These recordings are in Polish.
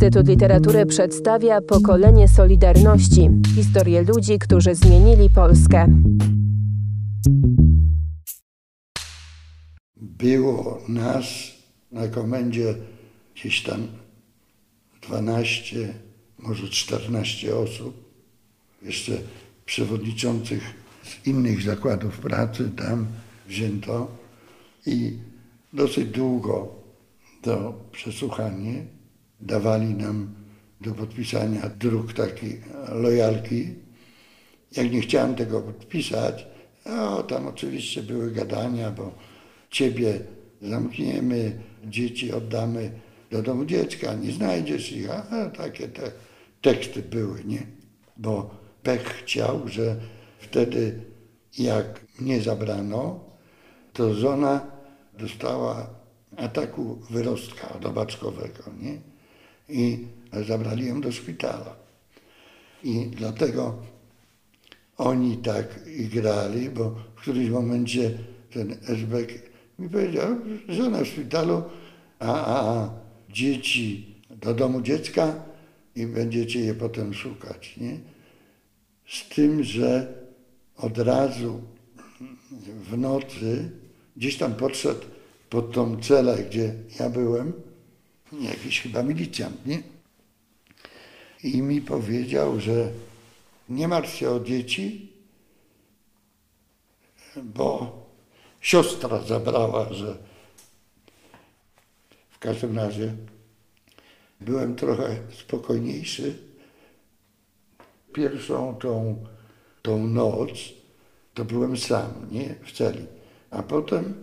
Instytut Literatury przedstawia pokolenie Solidarności historię ludzi, którzy zmienili Polskę. Było nas na komendzie gdzieś tam 12, może 14 osób, jeszcze przewodniczących z innych zakładów pracy tam wzięto i dosyć długo to przesłuchanie dawali nam do podpisania druk taki lojalki. Jak nie chciałem tego podpisać, o, tam oczywiście były gadania, bo ciebie zamkniemy, dzieci oddamy do domu dziecka, nie znajdziesz ich, a takie te teksty były, nie? Bo pech chciał, że wtedy jak mnie zabrano, to żona dostała ataku wyrostka dobaczkowego, nie? I zabrali ją do szpitala. I dlatego oni tak grali, bo w którymś momencie ten Esbek mi powiedział, żona w szpitalu, a, a, a dzieci do domu dziecka i będziecie je potem szukać. Nie? Z tym, że od razu w nocy gdzieś tam podszedł pod tą celę, gdzie ja byłem, jakiś chyba milicjant, nie? I mi powiedział, że nie martw się o dzieci, bo siostra zabrała, że w każdym razie byłem trochę spokojniejszy. Pierwszą tą, tą noc to byłem sam, nie, w celi. A potem,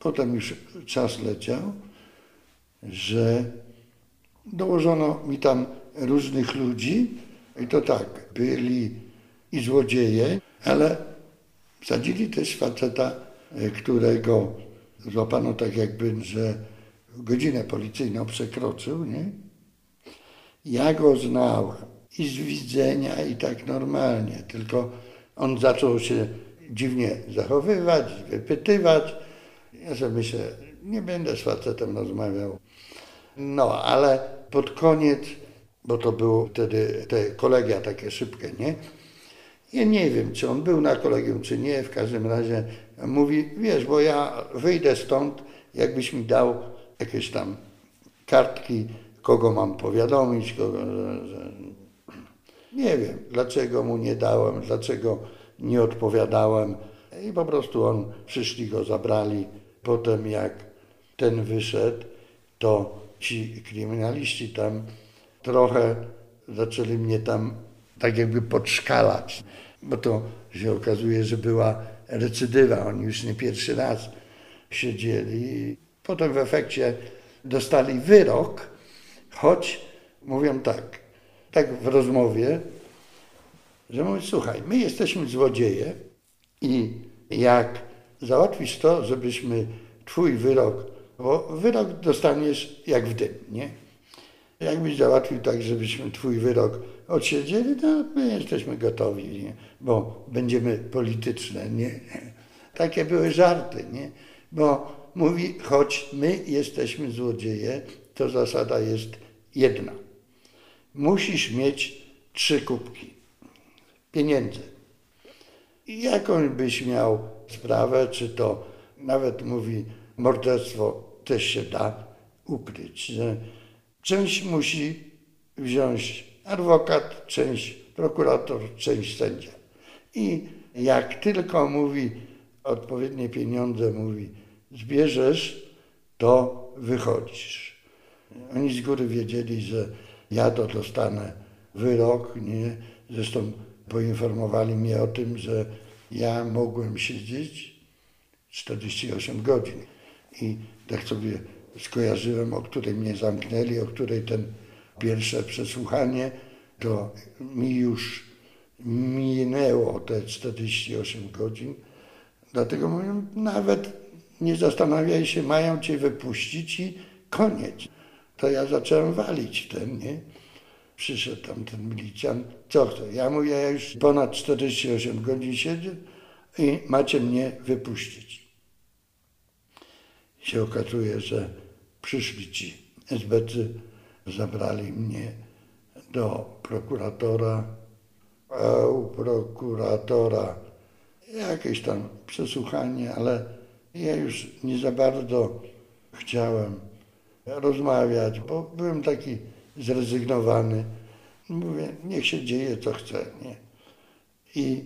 potem już czas leciał, że dołożono mi tam różnych ludzi i to tak, byli i złodzieje, ale wsadzili też faceta, którego złapano tak jakby, że godzinę policyjną przekroczył, nie? Ja go znałem i z widzenia i tak normalnie, tylko on zaczął się dziwnie zachowywać, wypytywać. Ja sobie myślę, nie będę z facetem rozmawiał. No, ale pod koniec, bo to było wtedy te kolegia takie szybkie, nie? Ja nie wiem, czy on był na kolegium, czy nie, w każdym razie mówi, wiesz, bo ja wyjdę stąd, jakbyś mi dał jakieś tam kartki, kogo mam powiadomić, kogo, nie wiem, dlaczego mu nie dałem, dlaczego nie odpowiadałem i po prostu on, przyszli go, zabrali. Potem jak ten wyszedł, to ci kryminaliści tam trochę zaczęli mnie tam tak jakby podszkalać, bo to się okazuje, że była recydywa. Oni już nie pierwszy raz siedzieli. Potem w efekcie dostali wyrok, choć mówią tak, tak w rozmowie, że mówię, słuchaj, my jesteśmy złodzieje i jak załatwisz to, żebyśmy twój wyrok, bo wyrok dostaniesz jak w dym, nie? Jakbyś załatwił tak, żebyśmy twój wyrok odsiedzieli, to my jesteśmy gotowi, nie? bo będziemy polityczne, nie? Takie były żarty, nie? Bo mówi, choć my jesteśmy złodzieje, to zasada jest jedna. Musisz mieć trzy kubki pieniędzy. I jaką byś miał sprawę, czy to nawet mówi, morderstwo też się da ukryć, część musi wziąć adwokat, część prokurator, część sędzia. I jak tylko mówi odpowiednie pieniądze, mówi zbierzesz, to wychodzisz. Oni z góry wiedzieli, że ja to dostanę wyrok, nie? Zresztą poinformowali mnie o tym, że ja mogłem siedzieć 48 godzin. I tak sobie skojarzyłem, o której mnie zamknęli, o której ten pierwsze przesłuchanie, to mi już minęło te 48 godzin. Dlatego mówię, nawet nie zastanawiaj się, mają cię wypuścić i koniec. To ja zacząłem walić ten, nie? Przyszedł tam ten milicjant, co chce? Ja mówię, ja już ponad 48 godzin siedzę i macie mnie wypuścić. Się okazuje, że przyszli ci SBC zabrali mnie do prokuratora, a u prokuratora jakieś tam przesłuchanie, ale ja już nie za bardzo chciałem rozmawiać, bo byłem taki zrezygnowany. Mówię, niech się dzieje co chce. Nie? I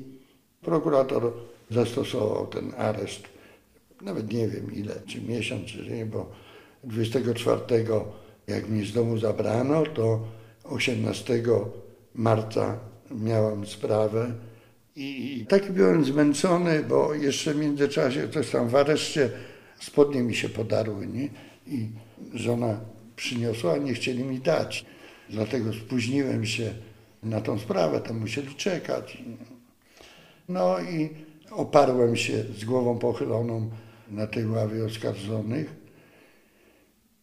prokurator zastosował ten areszt. Nawet nie wiem ile, czy miesiąc, czy nie, bo 24 jak mnie z domu zabrano, to 18 marca miałem sprawę i taki byłem zmęczony, bo jeszcze w międzyczasie coś tam w areszcie spodnie mi się podarły, nie? I żona przyniosła, nie chcieli mi dać. Dlatego spóźniłem się na tą sprawę, tam musieli czekać. No i oparłem się z głową pochyloną na tej ławie oskarżonych.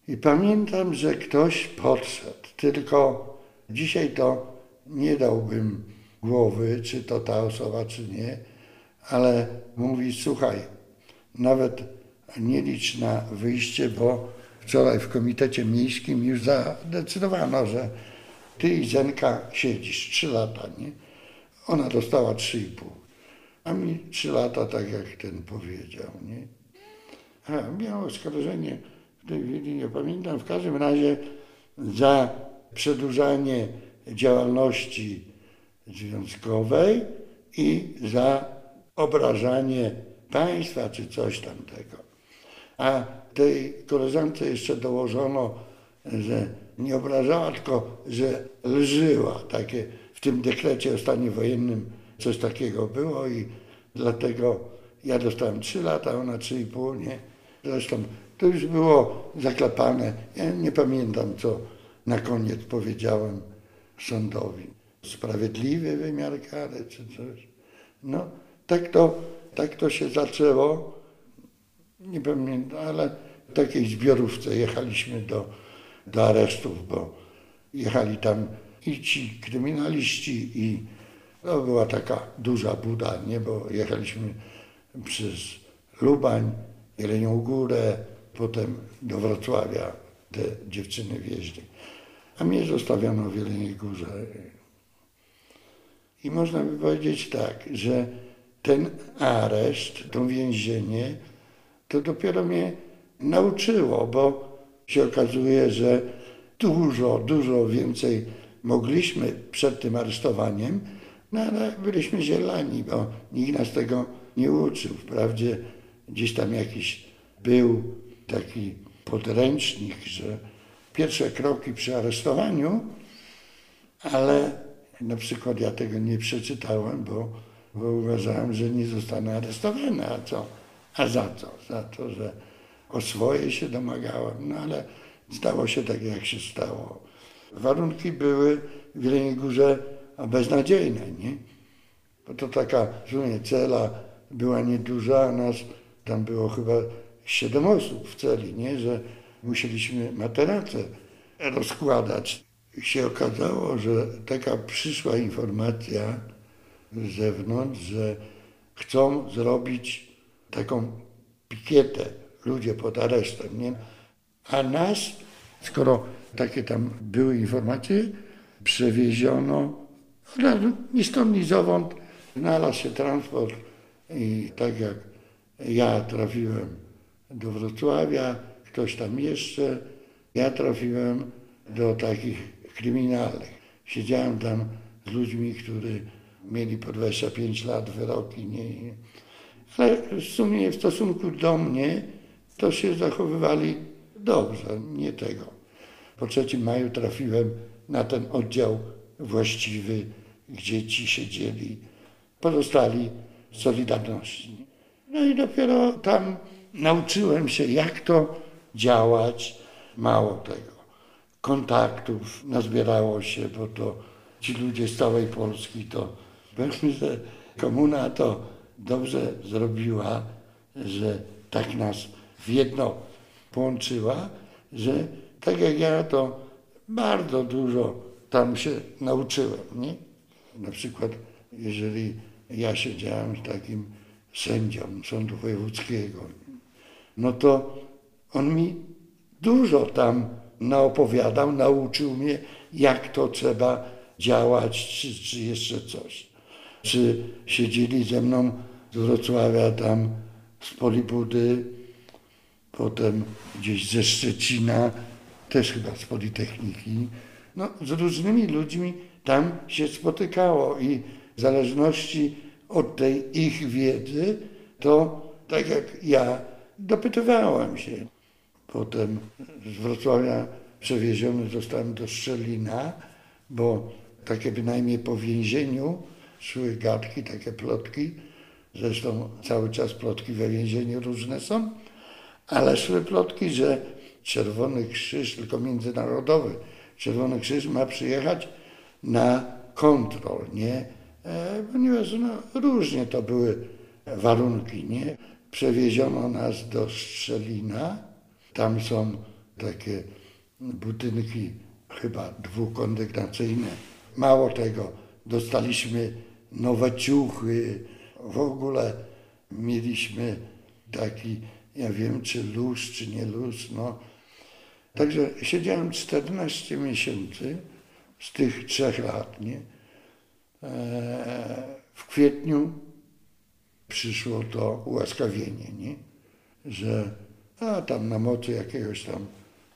I pamiętam, że ktoś podszedł, tylko dzisiaj to nie dałbym głowy, czy to ta osoba, czy nie, ale mówi, słuchaj, nawet nie licz na wyjście, bo wczoraj w komitecie miejskim już zadecydowano, że ty i Zenka siedzisz trzy lata, nie? Ona dostała trzy i pół, a mi trzy lata, tak jak ten powiedział, nie? A, miał oskarżenie, w tej chwili nie pamiętam, w każdym razie za przedłużanie działalności związkowej i za obrażanie państwa czy coś tamtego. A tej koleżance jeszcze dołożono, że nie obrażała, tylko że lżyła. Takie w tym dekrecie o stanie wojennym coś takiego było i dlatego ja dostałem 3 lata, ona 3,5, nie? Zresztą to już było zaklepane. Ja nie pamiętam, co na koniec powiedziałem sądowi sprawiedliwy wymiar kary czy coś. No, tak to, tak to się zaczęło. Nie pamiętam, ale w takiej zbiorówce jechaliśmy do, do aresztów, bo jechali tam i ci kryminaliści i to była taka duża buda, nie? bo jechaliśmy przez Lubań, Jelenią Górę, potem do Wrocławia te dziewczyny wjeździ. A mnie zostawiono w Jeleniej Górze. I można by powiedzieć tak, że ten areszt, to więzienie, to dopiero mnie nauczyło, bo się okazuje, że dużo, dużo więcej mogliśmy przed tym aresztowaniem, no ale byliśmy zielani, bo nikt nas tego nie uczył. Wprawdzie gdzieś tam jakiś był taki podręcznik, że pierwsze kroki przy aresztowaniu, ale na przykład ja tego nie przeczytałem, bo, bo uważałem, że nie zostanę aresztowany. A co? A za co? Za to, że o swoje się domagałem. No ale stało się tak, jak się stało. Warunki były w Jeleniej Górze beznadziejne, nie? Bo to taka, zupełnie cela była nieduża, a nas tam było chyba siedem osób w celi, nie? Że musieliśmy materace rozkładać się okazało, że taka przyszła informacja z zewnątrz, że chcą zrobić taką pikietę, ludzie pod aresztem, nie? A nas, skoro takie tam były informacje, przewieziono od razu, ni stąd, ni zowąd, znalazł się transport i tak jak ja trafiłem do Wrocławia, ktoś tam jeszcze, ja trafiłem do takich kryminalnych. Siedziałem tam z ludźmi, którzy mieli po 25 lat wyroki. Nie, nie. Ale w sumie w stosunku do mnie to się zachowywali dobrze, nie tego. Po 3 maju trafiłem na ten oddział właściwy, gdzie ci siedzieli pozostali Solidarności. No i dopiero tam nauczyłem się, jak to działać. Mało tego kontaktów nazbierało się, bo to ci ludzie z całej Polski to, powiedzmy, że komuna to dobrze zrobiła, że tak nas w jedno połączyła, że tak jak ja to bardzo dużo tam się nauczyłem, nie? Na przykład, jeżeli ja siedziałem z takim sędzią Sądu Wojewódzkiego, no to on mi dużo tam naopowiadał, nauczył mnie, jak to trzeba działać, czy, czy jeszcze coś. Czy siedzieli ze mną z Wrocławia tam z Polibudy, potem gdzieś ze Szczecina, też chyba z Politechniki. No, z różnymi ludźmi tam się spotykało i w zależności od tej ich wiedzy, to tak jak ja dopytywałem się. Potem z Wrocławia przewieziony zostałem do Szczelina, bo takie bynajmniej po więzieniu szły gadki, takie plotki. Zresztą cały czas plotki we więzieniu różne są, ale szły plotki, że Czerwony Krzyż, tylko międzynarodowy, Czerwony Krzyż ma przyjechać na kontrol, nie? E, ponieważ no, różnie to były warunki, nie? Przewieziono nas do Strzelina, tam są takie budynki chyba dwukondygnacyjne. Mało tego, dostaliśmy nowe ciuchy, w ogóle mieliśmy taki, ja wiem czy luz, czy nie luz, no. Także siedziałem 14 miesięcy z tych trzech lat, nie? W kwietniu przyszło to ułaskawienie, nie? że a tam na mocy jakiegoś tam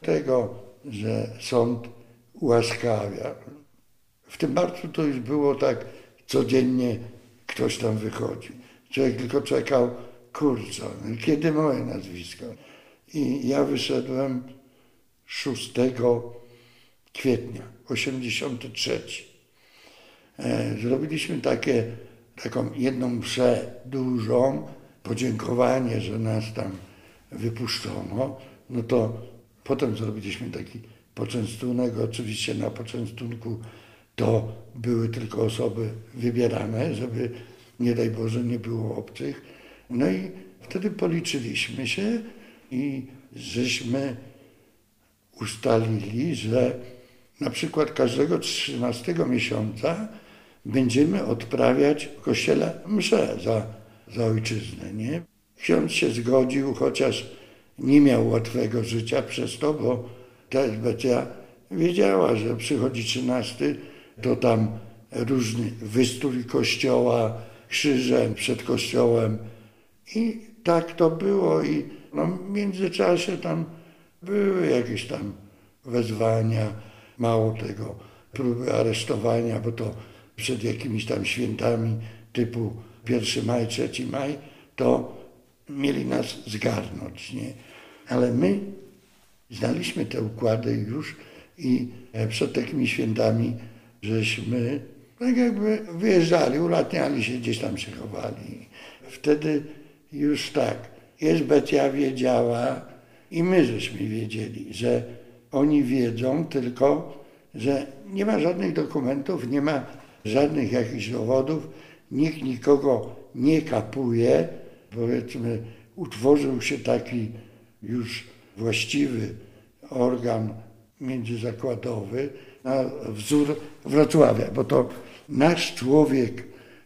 tego, że sąd ułaskawia. W tym marcu to już było tak codziennie ktoś tam wychodził. Człowiek tylko czekał, kurczę, kiedy moje nazwisko? I ja wyszedłem 6 kwietnia 83. E, zrobiliśmy takie, taką jedną mszę dużą, podziękowanie, że nas tam wypuszczono. No to potem zrobiliśmy taki poczęstunek. Oczywiście na poczęstunku to były tylko osoby wybierane, żeby nie daj Boże nie było obcych. No i wtedy policzyliśmy się i żeśmy ustalili, że na przykład każdego 13 miesiąca będziemy odprawiać w kościele mszę za, za ojczyznę. Nie? Ksiądz się zgodził, chociaż nie miał łatwego życia przez to, bo ta Elżbieta wiedziała, że przychodzi 13, to tam różny wystrój kościoła, krzyżem przed kościołem. I tak to było i no, w międzyczasie tam były jakieś tam wezwania, mało tego, próby aresztowania, bo to przed jakimiś tam świętami typu 1 maj, 3 maj, to mieli nas zgarnąć, nie? Ale my znaliśmy te układy już i e, przed takimi świętami żeśmy tak jakby wyjeżdżali, ulatniali się, gdzieś tam się chowali. Wtedy już tak, Jezbetia wiedziała i my żeśmy wiedzieli, że oni wiedzą tylko, że nie ma żadnych dokumentów, nie ma żadnych jakichś dowodów, nikt nikogo nie kapuje, powiedzmy, utworzył się taki już właściwy organ międzyzakładowy na wzór Wrocławia, bo to nasz człowiek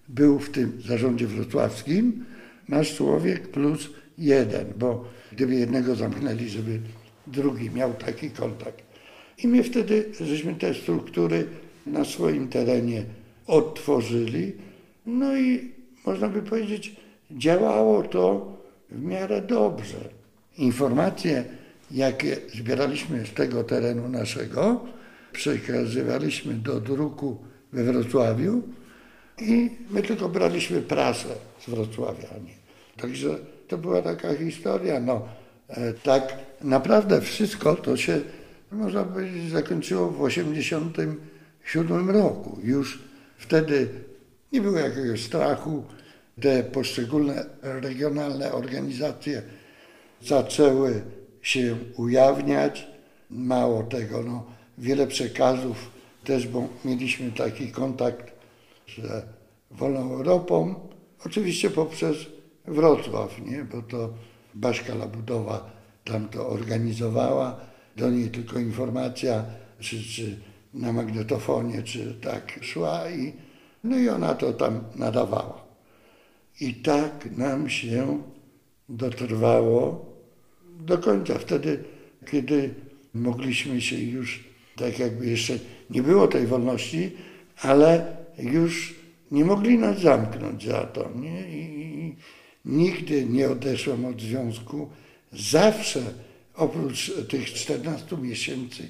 był w tym zarządzie wrocławskim, nasz człowiek plus jeden, bo gdyby jednego zamknęli, żeby drugi miał taki kontakt. I my wtedy żeśmy te struktury na swoim terenie odtworzyli. No i można by powiedzieć, działało to w miarę dobrze. Informacje, jakie zbieraliśmy z tego terenu naszego, przekazywaliśmy do druku we Wrocławiu i my tylko braliśmy prasę z Wrocławia. Także to była taka historia. No, e, tak naprawdę wszystko to się, można powiedzieć, zakończyło w 1987 roku. Już wtedy nie było jakiegoś strachu. Te poszczególne regionalne organizacje zaczęły się ujawniać. Mało tego, no, wiele przekazów też, bo mieliśmy taki kontakt z Wolną Europą, oczywiście poprzez Wrocław, nie? bo to Baśka Labudowa tam to organizowała, do niej tylko informacja, czy, czy na magnetofonie, czy tak szła i no i ona to tam nadawała. I tak nam się dotrwało do końca. Wtedy, kiedy mogliśmy się już, tak jakby jeszcze nie było tej wolności, ale już nie mogli nas zamknąć za to. Nie? I, nigdy nie odeszłam od związku. Zawsze, oprócz tych 14 miesięcy,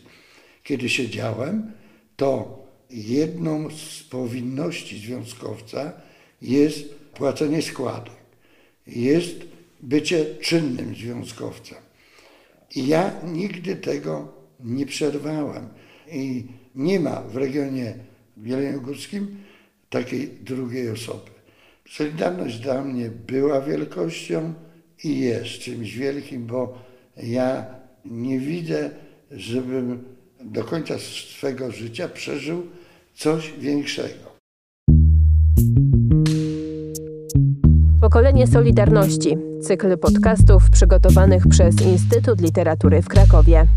kiedy siedziałem, to jedną z powinności związkowca jest płacenie składek, jest bycie czynnym związkowcem. I ja nigdy tego nie przerwałem. I nie ma w regionie wieleniogórskim takiej drugiej osoby. Solidarność dla mnie była wielkością i jest czymś wielkim, bo ja nie widzę, żebym do końca swego życia przeżył coś większego. Pokolenie Solidarności. Cykl podcastów przygotowanych przez Instytut Literatury w Krakowie.